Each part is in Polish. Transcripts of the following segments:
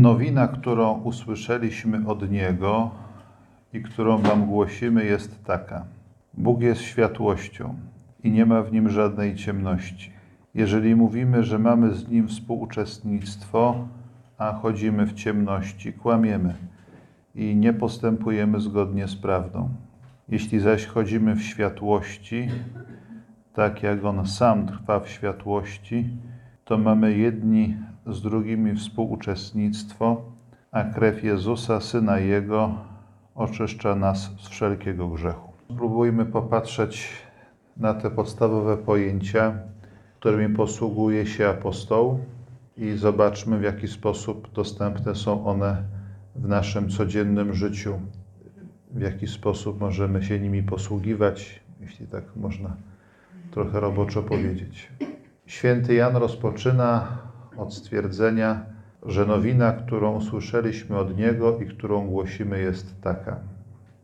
Nowina, którą usłyszeliśmy od Niego i którą Wam głosimy, jest taka. Bóg jest światłością i nie ma w nim żadnej ciemności. Jeżeli mówimy, że mamy z Nim współuczestnictwo, a chodzimy w ciemności, kłamiemy i nie postępujemy zgodnie z prawdą. Jeśli zaś chodzimy w światłości, tak jak On sam trwa w światłości, to mamy jedni z drugimi współuczestnictwo, a krew Jezusa, Syna Jego, oczyszcza nas z wszelkiego grzechu. Spróbujmy popatrzeć na te podstawowe pojęcia, którymi posługuje się apostoł i zobaczmy, w jaki sposób dostępne są one w naszym codziennym życiu, w jaki sposób możemy się nimi posługiwać, jeśli tak można trochę roboczo powiedzieć. Święty Jan rozpoczyna od stwierdzenia, że nowina, którą usłyszeliśmy od Niego i którą głosimy, jest taka.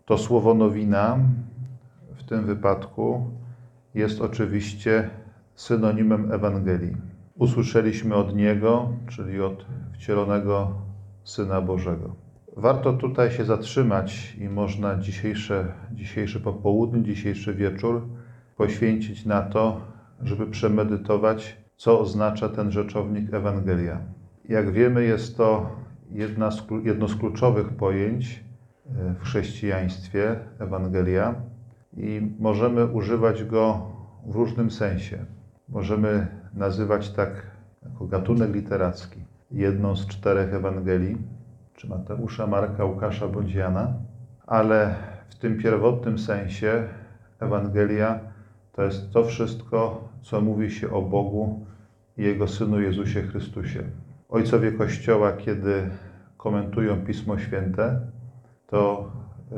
To słowo nowina w tym wypadku jest oczywiście synonimem Ewangelii. Usłyszeliśmy od Niego, czyli od wcielonego Syna Bożego. Warto tutaj się zatrzymać i można dzisiejsze, dzisiejszy popołudnie, dzisiejszy wieczór poświęcić na to, żeby przemedytować, co oznacza ten rzeczownik Ewangelia. Jak wiemy, jest to jedna z, jedno z kluczowych pojęć e, w chrześcijaństwie, Ewangelia, i możemy używać go w różnym sensie. Możemy nazywać tak jako gatunek literacki jedną z czterech Ewangelii, czy Mateusza, Marka, Łukasza bądź Jana, ale w tym pierwotnym sensie Ewangelia to jest to wszystko, co mówi się o Bogu i Jego Synu Jezusie Chrystusie. Ojcowie Kościoła, kiedy komentują Pismo Święte, to y,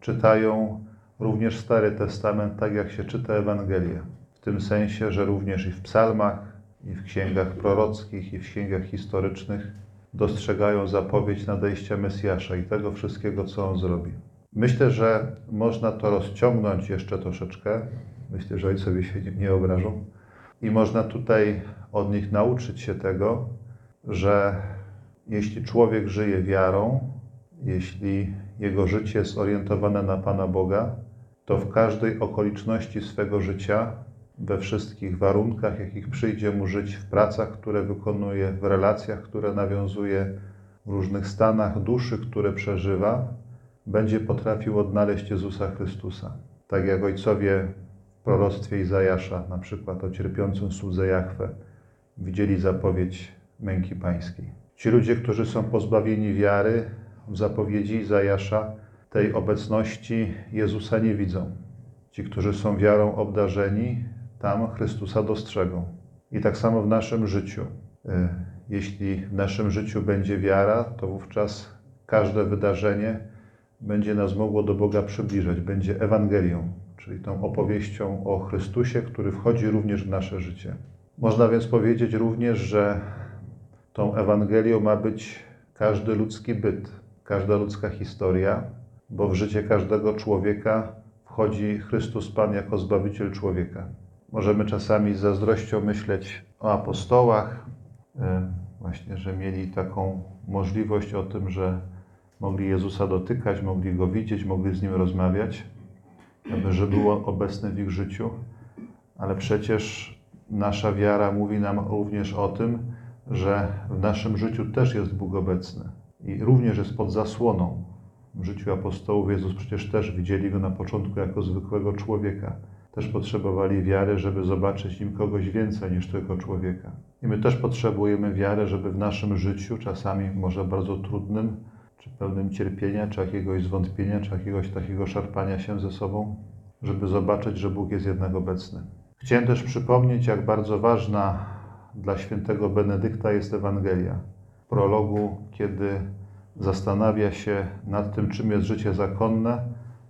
czytają również Stary Testament, tak jak się czyta Ewangelię. W tym sensie, że również i w psalmach, i w księgach prorockich, i w księgach historycznych dostrzegają zapowiedź nadejścia Mesjasza i tego wszystkiego, co On zrobi. Myślę, że można to rozciągnąć jeszcze troszeczkę. Myślę, że ojcowie się nie obrażą. I można tutaj od nich nauczyć się tego, że jeśli człowiek żyje wiarą, jeśli jego życie jest orientowane na Pana Boga, to w każdej okoliczności swego życia, we wszystkich warunkach, jakich przyjdzie mu żyć, w pracach, które wykonuje, w relacjach, które nawiązuje, w różnych stanach duszy, które przeżywa, będzie potrafił odnaleźć Jezusa Chrystusa. Tak jak ojcowie proroctwie Izajasza, na przykład o cierpiącym słudze Jachwę, widzieli zapowiedź męki pańskiej. Ci ludzie, którzy są pozbawieni wiary, w zapowiedzi Izajasza tej obecności Jezusa nie widzą. Ci, którzy są wiarą obdarzeni, tam Chrystusa dostrzegą. I tak samo w naszym życiu. E, jeśli w naszym życiu będzie wiara, to wówczas każde wydarzenie będzie nas mogło do Boga przybliżać, będzie Ewangelią, czyli tą opowieścią o Chrystusie, który wchodzi również w nasze życie. Można więc powiedzieć również, że tą Ewangelią ma być każdy ludzki byt, każda ludzka historia, bo w życie każdego człowieka wchodzi Chrystus Pan jako Zbawiciel człowieka. Możemy czasami z zazdrością myśleć o apostołach, e, właśnie, że mieli taką możliwość o tym, że mogli Jezusa dotykać, mogli Go widzieć, mogli z Nim rozmawiać, że był obecny w ich życiu, ale przecież nasza wiara mówi nam również o tym, że w naszym życiu też jest Bóg obecny i również jest pod zasłoną. W życiu apostołów Jezus przecież też widzieli Go na początku jako zwykłego człowieka. Też potrzebowali wiary, żeby zobaczyć nim kogoś więcej niż tylko człowieka. I my też potrzebujemy wiary, żeby w naszym życiu, czasami może bardzo trudnym, czy pełnym cierpienia, czy jakiegoś zwątpienia, czy jakiegoś takiego szarpania się ze sobą, żeby zobaczyć, że Bóg jest jednak obecny. Chciałem też przypomnieć, jak bardzo ważna dla świętego Benedykta jest Ewangelia. W prologu, kiedy zastanawia się nad tym, czym jest życie zakonne,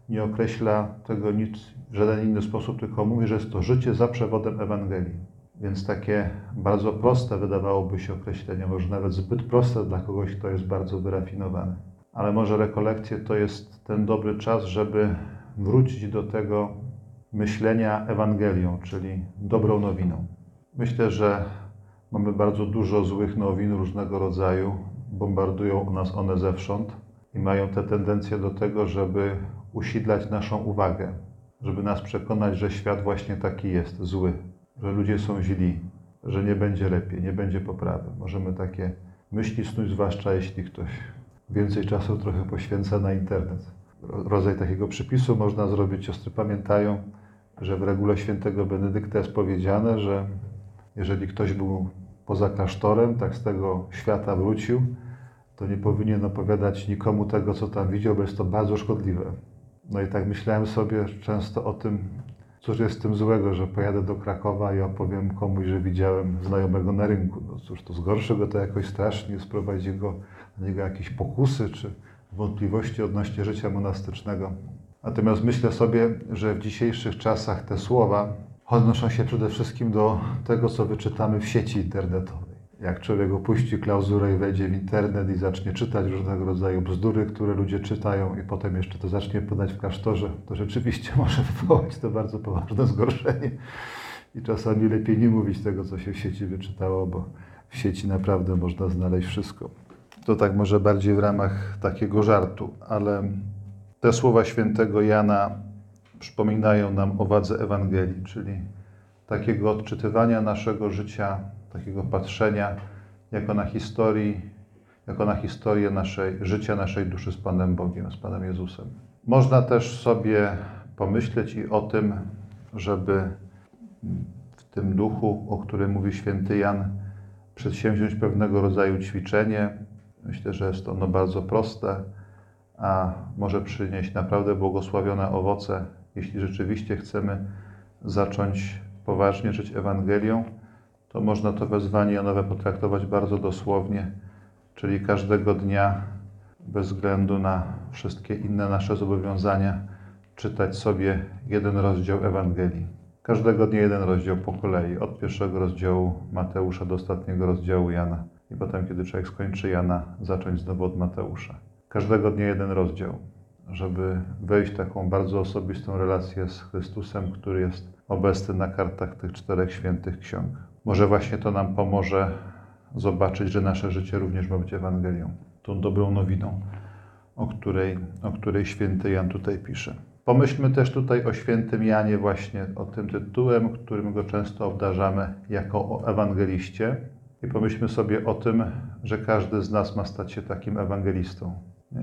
nie określa tego nic w żaden inny sposób, tylko mówi, że jest to życie za przewodem Ewangelii. Więc takie bardzo proste wydawałoby się określenie, może nawet zbyt proste dla kogoś, kto jest bardzo wyrafinowany. Ale może rekolekcje to jest ten dobry czas, żeby wrócić do tego myślenia Ewangelią, czyli dobrą nowiną. Myślę, że mamy bardzo dużo złych nowin różnego rodzaju, bombardują nas one zewsząd i mają tę tendencję do tego, żeby usidlać naszą uwagę, żeby nas przekonać, że świat właśnie taki jest, zły, że ludzie są źli, że nie będzie lepiej, nie będzie poprawy. Możemy takie myśli snuć, zwłaszcza jeśli ktoś więcej czasu trochę poświęca na internet. Rodzaj takiego przypisu można zrobić. Siostry pamiętają, że w regule świętego Benedykta jest powiedziane, że jeżeli ktoś był poza klasztorem, tak z tego świata wrócił, to nie powinien opowiadać nikomu tego, co tam widział, bo jest to bardzo szkodliwe. No i tak myślałem sobie często o tym, cóż jest z tym złego, że pojadę do Krakowa i opowiem komuś, że widziałem znajomego na rynku. No cóż, to zgorszy go to jakoś strasznie, sprowadzi go na niego jakieś pokusy czy wątpliwości odnośnie życia monastycznego. Natomiast myślę sobie, że w dzisiejszych czasach te słowa odnoszą się przede wszystkim do tego, co wyczytamy w sieci internetowej. Jak człowiek opuści klauzurę i wejdzie w internet i zacznie czytać różnego rodzaju bzdury, które ludzie czytają, i potem jeszcze to zacznie podać w klasztorze, to rzeczywiście może wywołać to bardzo poważne zgorszenie. I czasami lepiej nie mówić tego, co się w sieci wyczytało, bo w sieci naprawdę można znaleźć wszystko. To tak może bardziej w ramach takiego żartu, ale te słowa świętego Jana przypominają nam o wadze Ewangelii, czyli takiego odczytywania naszego życia, takiego patrzenia jako na historii, jako na historię naszej życia, naszej duszy z Panem Bogiem, z Panem Jezusem. Można też sobie pomyśleć i o tym, żeby w tym duchu, o którym mówi święty Jan, przedsięwziąć pewnego rodzaju ćwiczenie. Myślę, że jest ono bardzo proste, a może przynieść naprawdę błogosławione owoce, jeśli rzeczywiście chcemy zacząć poważnie żyć Ewangelią, to można to wezwanie Janowe potraktować bardzo dosłownie, czyli każdego dnia, bez względu na wszystkie inne nasze zobowiązania, czytać sobie jeden rozdział Ewangelii. Każdego dnia jeden rozdział po kolei, od pierwszego rozdziału Mateusza do ostatniego rozdziału Jana. I potem, kiedy człowiek skończy Jana, zacząć znowu od Mateusza. Każdego dnia jeden rozdział, żeby wejść w taką bardzo osobistą relację z Chrystusem, który jest obecny na kartach tych czterech świętych ksiąg. Może właśnie to nam pomoże zobaczyć, że nasze życie również ma być Ewangelią, tą dobrą nowiną, o której, o której święty Jan tutaj pisze. Pomyślmy też tutaj o świętym Janie, właśnie o tym tytułem, którym go często obdarzamy jako o ewangeliście. I pomyślmy sobie o tym, że każdy z nas ma stać się takim ewangelistą.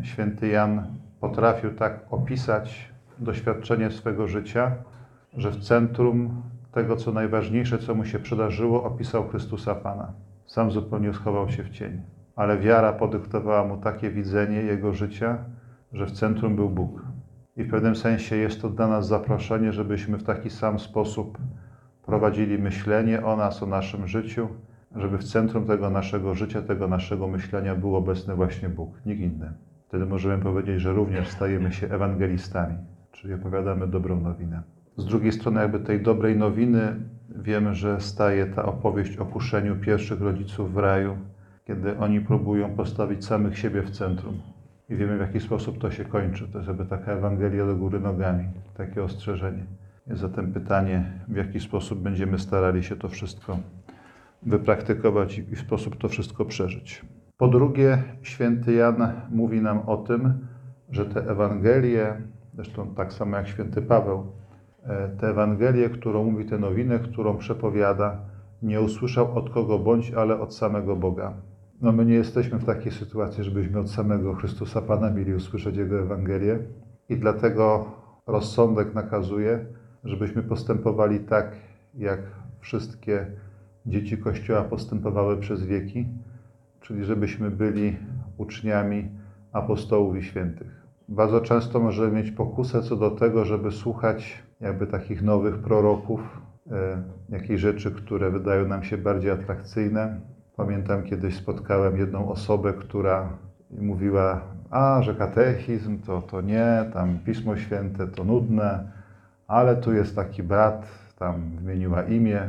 Święty Jan potrafił tak opisać doświadczenie swego życia, że w centrum tego, co najważniejsze, co mu się przydarzyło, opisał Chrystusa Pana. Sam zupełnie schował się w cień. Ale wiara podyktowała mu takie widzenie jego życia, że w centrum był Bóg. I w pewnym sensie jest to dla nas zaproszenie, żebyśmy w taki sam sposób prowadzili myślenie o nas, o naszym życiu, żeby w centrum tego naszego życia, tego naszego myślenia był obecny właśnie Bóg, nikt inny. Wtedy możemy powiedzieć, że również stajemy się ewangelistami, czyli opowiadamy dobrą nowinę. Z drugiej strony, jakby tej dobrej nowiny, wiemy, że staje ta opowieść o kuszeniu pierwszych rodziców w raju, kiedy oni próbują postawić samych siebie w centrum. I wiemy, w jaki sposób to się kończy. To jest jakby taka Ewangelia do góry nogami, takie ostrzeżenie. Jest zatem pytanie, w jaki sposób będziemy starali się to wszystko wypraktykować i w sposób to wszystko przeżyć. Po drugie, święty Jan mówi nam o tym, że te Ewangelie, zresztą tak samo jak święty Paweł, tę Ewangelię, którą mówi, tę nowinę, którą przepowiada, nie usłyszał od kogo bądź, ale od samego Boga. No my nie jesteśmy w takiej sytuacji, żebyśmy od samego Chrystusa Pana mieli usłyszeć Jego Ewangelię i dlatego rozsądek nakazuje, żebyśmy postępowali tak, jak wszystkie dzieci Kościoła postępowały przez wieki, czyli żebyśmy byli uczniami apostołów i świętych. Bardzo często możemy mieć pokusę co do tego, żeby słuchać jakby takich nowych proroków, e, jakichś rzeczy, które wydają nam się bardziej atrakcyjne. Pamiętam kiedyś spotkałem jedną osobę, która mówiła, a że katechizm to, to nie, tam Pismo Święte to nudne, ale tu jest taki brat, tam wymieniła imię,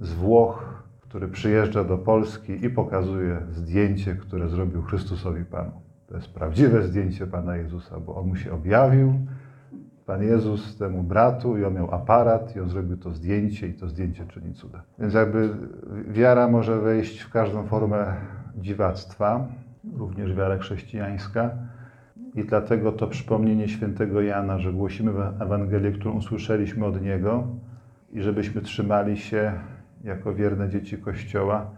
z Włoch, który przyjeżdża do Polski i pokazuje zdjęcie, które zrobił Chrystusowi Panu. To jest prawdziwe zdjęcie Pana Jezusa, bo on mu się objawił, Pan Jezus temu bratu i on miał aparat i on zrobił to zdjęcie i to zdjęcie czyni cuda. Więc jakby wiara może wejść w każdą formę dziwactwa, również wiara chrześcijańska. I dlatego to przypomnienie świętego Jana, że głosimy Ewangelię, którą usłyszeliśmy od Niego i żebyśmy trzymali się jako wierne dzieci Kościoła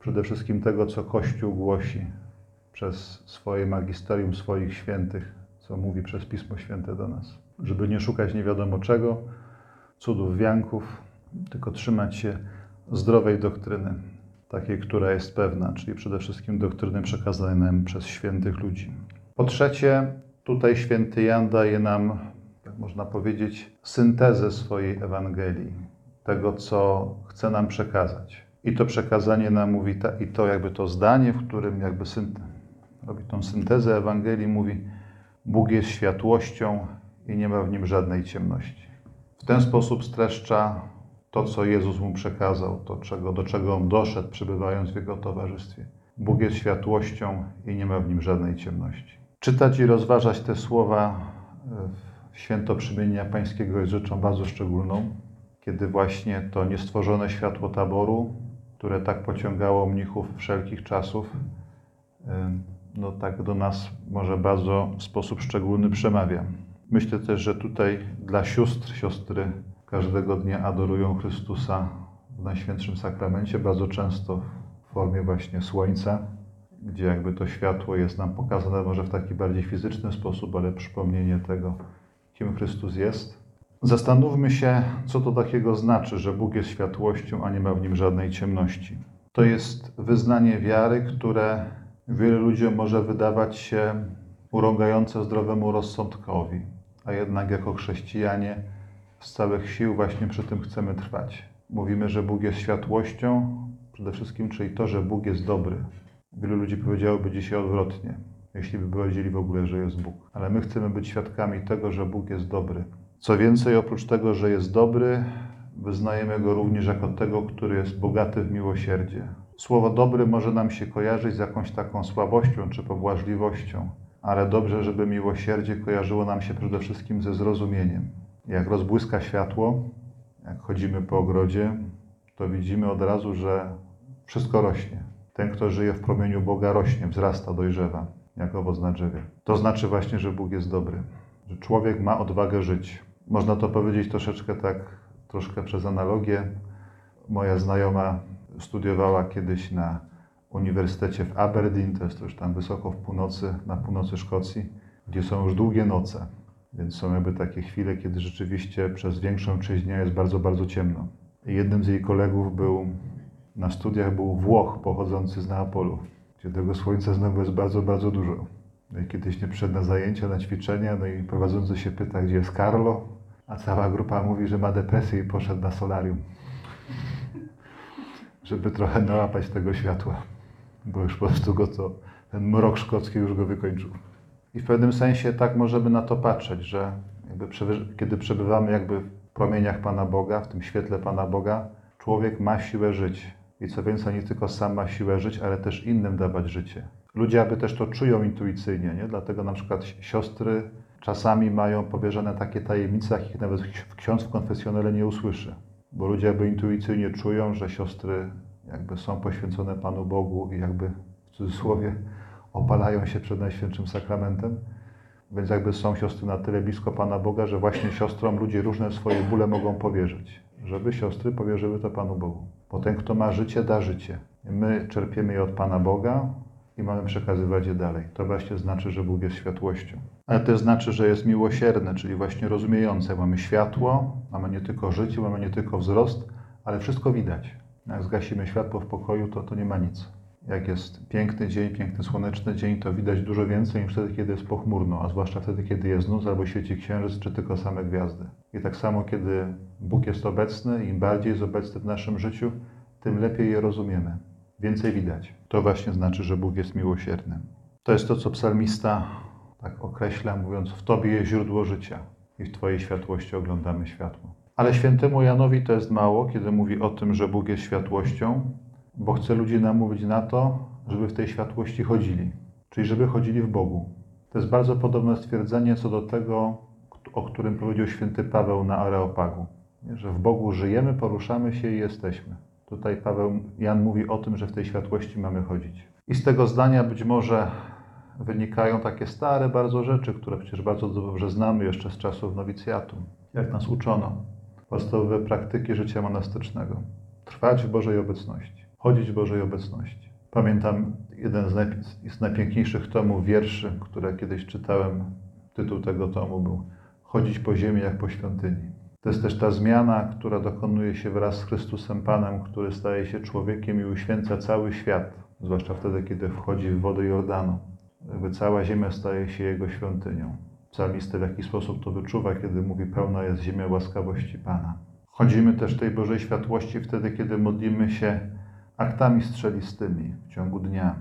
przede wszystkim tego, co Kościół głosi przez swoje magisterium swoich świętych, co mówi przez Pismo Święte do nas. Żeby nie szukać nie wiadomo czego, cudów, wianków, tylko trzymać się zdrowej doktryny, takiej, która jest pewna, czyli przede wszystkim doktryny przekazanej nam przez świętych ludzi. Po trzecie, tutaj święty Jan daje nam, jak można powiedzieć, syntezę swojej Ewangelii, tego, co chce nam przekazać. I to przekazanie nam mówi, ta, i to jakby to zdanie, w którym jakby synt, robi tą syntezę Ewangelii, mówi: Bóg jest światłością i nie ma w nim żadnej ciemności. W ten sposób streszcza to, co Jezus mu przekazał, to, czego, do czego on doszedł, przebywając w jego towarzystwie. Bóg jest światłością i nie ma w nim żadnej ciemności. Czytać i rozważać te słowa w święto przymienia Pańskiego jest rzeczą bardzo szczególną, kiedy właśnie to niestworzone światło taboru, które tak pociągało mnichów wszelkich czasów, no tak do nas może bardzo w sposób szczególny przemawia. Myślę też, że tutaj dla sióstr, siostry każdego dnia adorują Chrystusa w Najświętszym Sakramencie, bardzo często w formie właśnie słońca, gdzie jakby to światło jest nam pokazane może w taki bardziej fizyczny sposób, ale przypomnienie tego, kim Chrystus jest. Zastanówmy się, co to takiego znaczy, że Bóg jest światłością, a nie ma w nim żadnej ciemności. To jest wyznanie wiary, które wielu ludziom może wydawać się urągające zdrowemu rozsądkowi, a jednak jako chrześcijanie z całych sił właśnie przy tym chcemy trwać. Mówimy, że Bóg jest światłością, przede wszystkim, czyli to, że Bóg jest dobry. Wielu ludzi powiedziałoby dzisiaj odwrotnie, jeśli by powiedzieli w ogóle, że jest Bóg. Ale my chcemy być świadkami tego, że Bóg jest dobry. Co więcej, oprócz tego, że jest dobry, wyznajemy Go również jako tego, który jest bogaty w miłosierdzie. Słowo dobry może nam się kojarzyć z jakąś taką słabością czy pobłażliwością, ale dobrze, żeby miłosierdzie kojarzyło nam się przede wszystkim ze zrozumieniem. Jak rozbłyska światło, jak chodzimy po ogrodzie, to widzimy od razu, że wszystko rośnie. Ten, kto żyje w promieniu Boga, rośnie, wzrasta, dojrzewa, jak owoc na drzewie. To znaczy właśnie, że Bóg jest dobry, że człowiek ma odwagę żyć. Można to powiedzieć troszeczkę tak, troszkę przez analogię. Moja znajoma studiowała kiedyś na uniwersytecie w Aberdeen, to jest już tam wysoko w północy, na północy Szkocji, gdzie są już długie noce. Więc są jakby takie chwile, kiedy rzeczywiście przez większą część dnia jest bardzo, bardzo ciemno. I jednym z jej kolegów był na studiach był Włoch pochodzący z Neapolu, gdzie tego słońca znowu jest bardzo, bardzo dużo. No i kiedyś nie przyszedł na zajęcia, na ćwiczenia, no i prowadzący się pyta, gdzie jest Carlo, a cała grupa mówi, że ma depresję i poszedł na solarium, żeby trochę nałapać tego światła, bo już po prostu go to, ten mrok szkocki już go wykończył. I w pewnym sensie tak możemy na to patrzeć, że kiedy przebywamy jakby w promieniach Pana Boga, w tym świetle Pana Boga, człowiek ma siłę żyć. I co więcej, nie tylko sam ma siłę żyć, ale też innym dawać życie. Ludzie aby też to czują intuicyjnie, nie? dlatego na przykład siostry czasami mają powierzone takie tajemnice, jakich nawet ksiądz w konfesjonale nie usłyszy. Bo ludzie jakby intuicyjnie czują, że siostry jakby są poświęcone Panu Bogu i jakby w cudzysłowie opalają się przed Najświętszym Sakramentem. Więc jakby są siostry na tyle blisko Pana Boga, że właśnie siostrom ludzie różne swoje bóle mogą powierzyć. Żeby siostry powierzyły to Panu Bogu. Bo ten, kto ma życie, da życie. My czerpiemy je od Pana Boga i mamy przekazywać je dalej. To właśnie znaczy, że Bóg jest światłością. Ale też znaczy, że jest miłosierny, czyli właśnie rozumiejące. Mamy światło, mamy nie tylko życie, mamy nie tylko wzrost, ale wszystko widać. Jak zgasimy światło w pokoju, to to nie ma nic jak jest piękny dzień, piękny słoneczny dzień, to widać dużo więcej niż wtedy, kiedy jest pochmurno, a zwłaszcza wtedy, kiedy jest noc albo świeci księżyc, czy tylko same gwiazdy. I tak samo, kiedy Bóg jest obecny, im bardziej jest obecny w naszym życiu, tym lepiej je rozumiemy. Więcej widać. To właśnie znaczy, że Bóg jest miłosierny. To jest to, co psalmista tak określa, mówiąc: W Tobie jest źródło życia i w Twojej światłości oglądamy światło. Ale świętemu Janowi to jest mało, kiedy mówi o tym, że Bóg jest światłością, bo chce ludzi namówić na to, żeby w tej światłości chodzili, czyli żeby chodzili w Bogu. To jest bardzo podobne stwierdzenie co do tego, o którym powiedział święty Paweł na Areopagu, że w Bogu żyjemy, poruszamy się i jesteśmy. Tutaj Paweł, Jan mówi o tym, że w tej światłości mamy chodzić. I z tego zdania być może wynikają takie stare bardzo rzeczy, które przecież bardzo dobrze znamy jeszcze z czasów nowicjatu, jak nas uczono. Podstawowe praktyki życia monastycznego. Trwać w Bożej obecności, chodzić w Bożej obecności. Pamiętam jeden z, najpi- z najpiękniejszych tomów wierszy, które kiedyś czytałem. Tytuł tego tomu był Chodzić po ziemi jak po świątyni. To jest też ta zmiana, która dokonuje się wraz z Chrystusem Panem, który staje się człowiekiem i uświęca cały świat, zwłaszcza wtedy, kiedy wchodzi w wodę Jordanu. Jakby cała ziemia staje się Jego świątynią. Psalmista w jakiś sposób to wyczuwa, kiedy mówi pełna jest ziemia łaskawości Pana. Chodzimy też tej Bożej światłości wtedy, kiedy modlimy się aktami strzelistymi w ciągu dnia.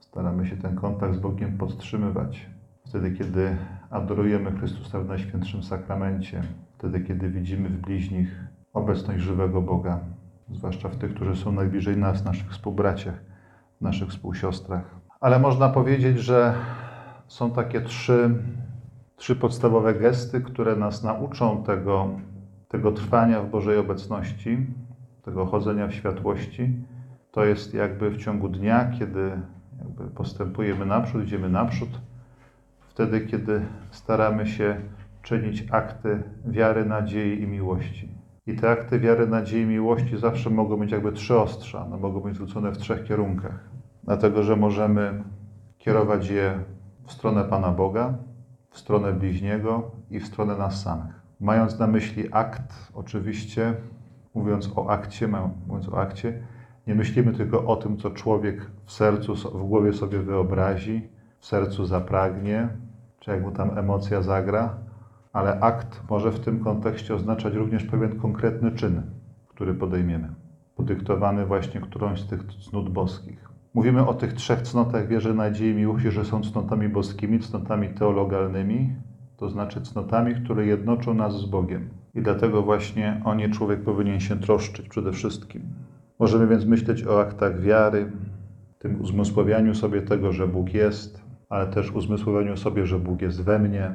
Staramy się ten kontakt z Bogiem podtrzymywać. Wtedy, kiedy adorujemy Chrystusa w Najświętszym Sakramencie, wtedy, kiedy widzimy w bliźnich obecność żywego Boga, zwłaszcza w tych, którzy są najbliżej nas, naszych współbraciach, naszych współsiostrach. Ale można powiedzieć, że są takie trzy, trzy podstawowe gesty, które nas nauczą tego, tego trwania w Bożej obecności, tego chodzenia w światłości. To jest jakby w ciągu dnia, kiedy postępujemy naprzód, idziemy naprzód, wtedy, kiedy staramy się czynić akty wiary, nadziei i miłości. I te akty wiary, nadziei i miłości zawsze mogą mieć jakby trzy ostrza, one mogą być zwrócone w trzech kierunkach. Dlatego, że możemy kierować je w stronę Pana Boga, w stronę bliźniego i w stronę nas samych. Mając na myśli akt, oczywiście, mówiąc o akcie, mówiąc o akcie, nie myślimy tylko o tym, co człowiek w sercu, w głowie sobie wyobrazi, w sercu zapragnie, czy jak mu tam emocja zagra, ale akt może w tym kontekście oznaczać również pewien konkretny czyn, który podejmiemy, podyktowany właśnie którąś z tych cnót boskich. Mówimy o tych trzech cnotach wierzy, nadziei i miłości, że są cnotami boskimi, cnotami teologalnymi, to znaczy cnotami, które jednoczą nas z Bogiem. I dlatego właśnie o nie człowiek powinien się troszczyć przede wszystkim. Możemy więc myśleć o aktach wiary, tym uzmysłowianiu sobie tego, że Bóg jest, ale też uzmysłowieniu sobie, że Bóg jest we mnie.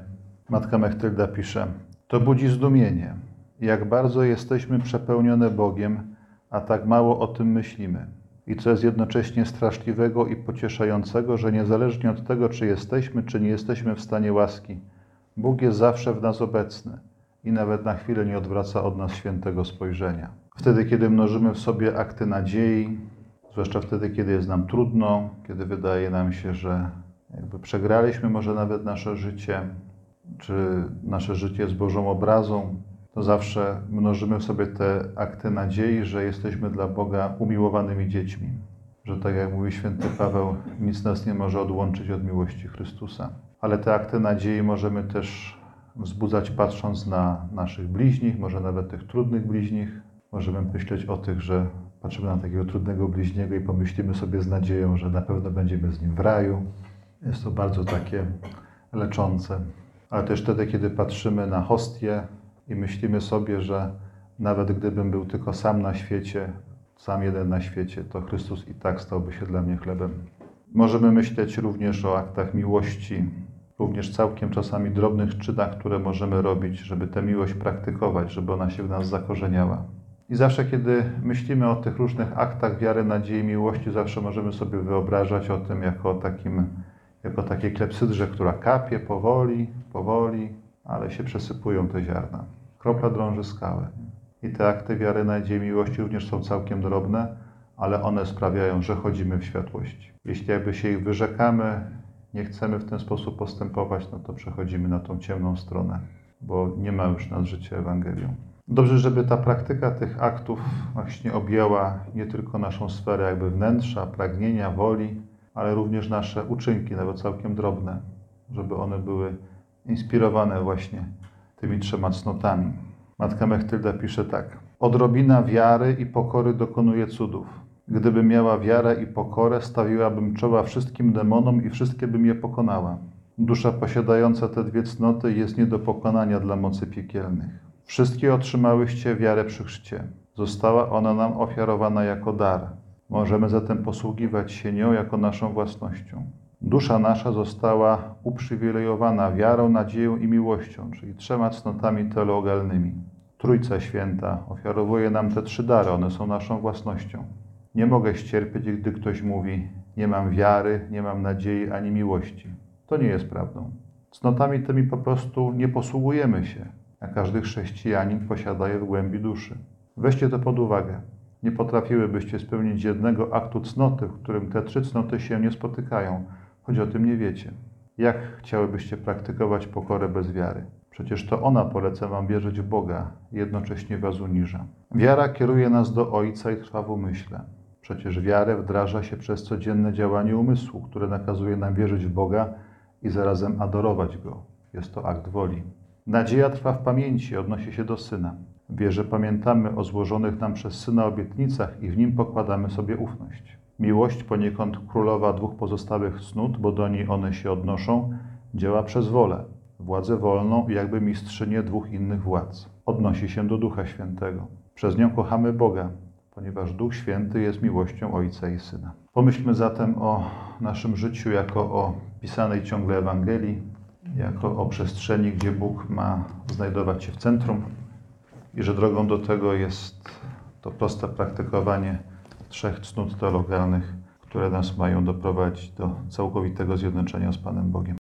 Matka Mechtylda pisze, to budzi zdumienie, jak bardzo jesteśmy przepełnione Bogiem, a tak mało o tym myślimy. I co jest jednocześnie straszliwego i pocieszającego, że niezależnie od tego, czy jesteśmy, czy nie jesteśmy w stanie łaski, Bóg jest zawsze w nas obecny i nawet na chwilę nie odwraca od nas świętego spojrzenia. Wtedy, kiedy mnożymy w sobie akty nadziei, zwłaszcza wtedy, kiedy jest nam trudno, kiedy wydaje nam się, że jakby przegraliśmy może nawet nasze życie, czy nasze życie jest Bożą obrazą, to zawsze mnożymy w sobie te akty nadziei, że jesteśmy dla Boga umiłowanymi dziećmi. Że tak jak mówi święty Paweł, nic nas nie może odłączyć od miłości Chrystusa. Ale te akty nadziei możemy też wzbudzać patrząc na naszych bliźnich, może nawet tych trudnych bliźnich. Możemy myśleć o tych, że patrzymy na takiego trudnego bliźniego i pomyślimy sobie z nadzieją, że na pewno będziemy z nim w raju. Jest to bardzo takie leczące. Ale też wtedy, kiedy patrzymy na hostię i myślimy sobie, że nawet gdybym był tylko sam na świecie, sam jeden na świecie, to Chrystus i tak stałby się dla mnie chlebem. Możemy myśleć również o aktach miłości, również całkiem czasami drobnych czynach, które możemy robić, żeby tę miłość praktykować, żeby ona się w nas zakorzeniała. I zawsze, kiedy myślimy o tych różnych aktach wiary, nadziei, miłości, zawsze możemy sobie wyobrażać o tym jako o takim jako takiej klepsydrze, która kapie powoli, powoli, ale się przesypują te ziarna. Kropla drąży skałę. I te akty wiary, nadziei, miłości również są całkiem drobne, ale one sprawiają, że chodzimy w światłości. Jeśli jakby się ich wyrzekamy, nie chcemy w ten sposób postępować, no to przechodzimy na tą ciemną stronę, bo nie ma już nas życia Ewangelią. Dobrze, żeby ta praktyka tych aktów właśnie objęła nie tylko naszą sferę jakby wnętrza, pragnienia, woli, ale również nasze uczynki, nawet całkiem drobne, żeby one były inspirowane właśnie tymi trzema cnotami. Matka Mechtylda pisze tak. Odrobina wiary i pokory dokonuje cudów. Gdyby miała wiarę i pokorę, stawiłabym czoła wszystkim demonom i wszystkie bym je pokonała. Dusza posiadająca te dwie cnoty jest nie do pokonania dla mocy piekielnych. Wszystkie otrzymałyście wiarę przy chrzcie. Została ona nam ofiarowana jako dar. Możemy zatem posługiwać się nią jako naszą własnością. Dusza nasza została uprzywilejowana wiarą, nadzieją i miłością, czyli trzema cnotami teologalnymi. Trójca Święta ofiarowuje nam te trzy dary, one są naszą własnością. Nie mogę ścierpieć, gdy ktoś mówi: nie mam wiary, nie mam nadziei ani miłości. To nie jest prawdą. Cnotami tymi po prostu nie posługujemy się, a każdy chrześcijanin posiada je w głębi duszy. Weźcie to pod uwagę. Nie potrafiłybyście spełnić jednego aktu cnoty, w którym te trzy cnoty się nie spotykają, choć o tym nie wiecie. Jak chciałybyście praktykować pokorę bez wiary? Przecież to ona poleca wam wierzyć w Boga, jednocześnie was uniża. Wiara kieruje nas do Ojca i trwa w umyśle. Przecież wiarę wdraża się przez codzienne działanie umysłu, które nakazuje nam wierzyć w Boga i zarazem adorować Go. Jest to akt woli. Nadzieja trwa w pamięci, odnosi się do Syna. W wierze pamiętamy o złożonych nam przez Syna obietnicach i w nim pokładamy sobie ufność. Miłość, poniekąd królowa dwóch pozostałych cnót, bo do niej one się odnoszą, działa przez wolę, władzę wolną jakby mistrzynię dwóch innych władz. Odnosi się do Ducha Świętego. Przez nią kochamy Boga, ponieważ Duch Święty jest miłością Ojca i Syna. Pomyślmy zatem o naszym życiu jako o pisanej ciągle Ewangelii, jako o przestrzeni, gdzie Bóg ma znajdować się w centrum i że drogą do tego jest to proste praktykowanie trzech cnót teologalnych, które nas mają doprowadzić do całkowitego zjednoczenia z Panem Bogiem.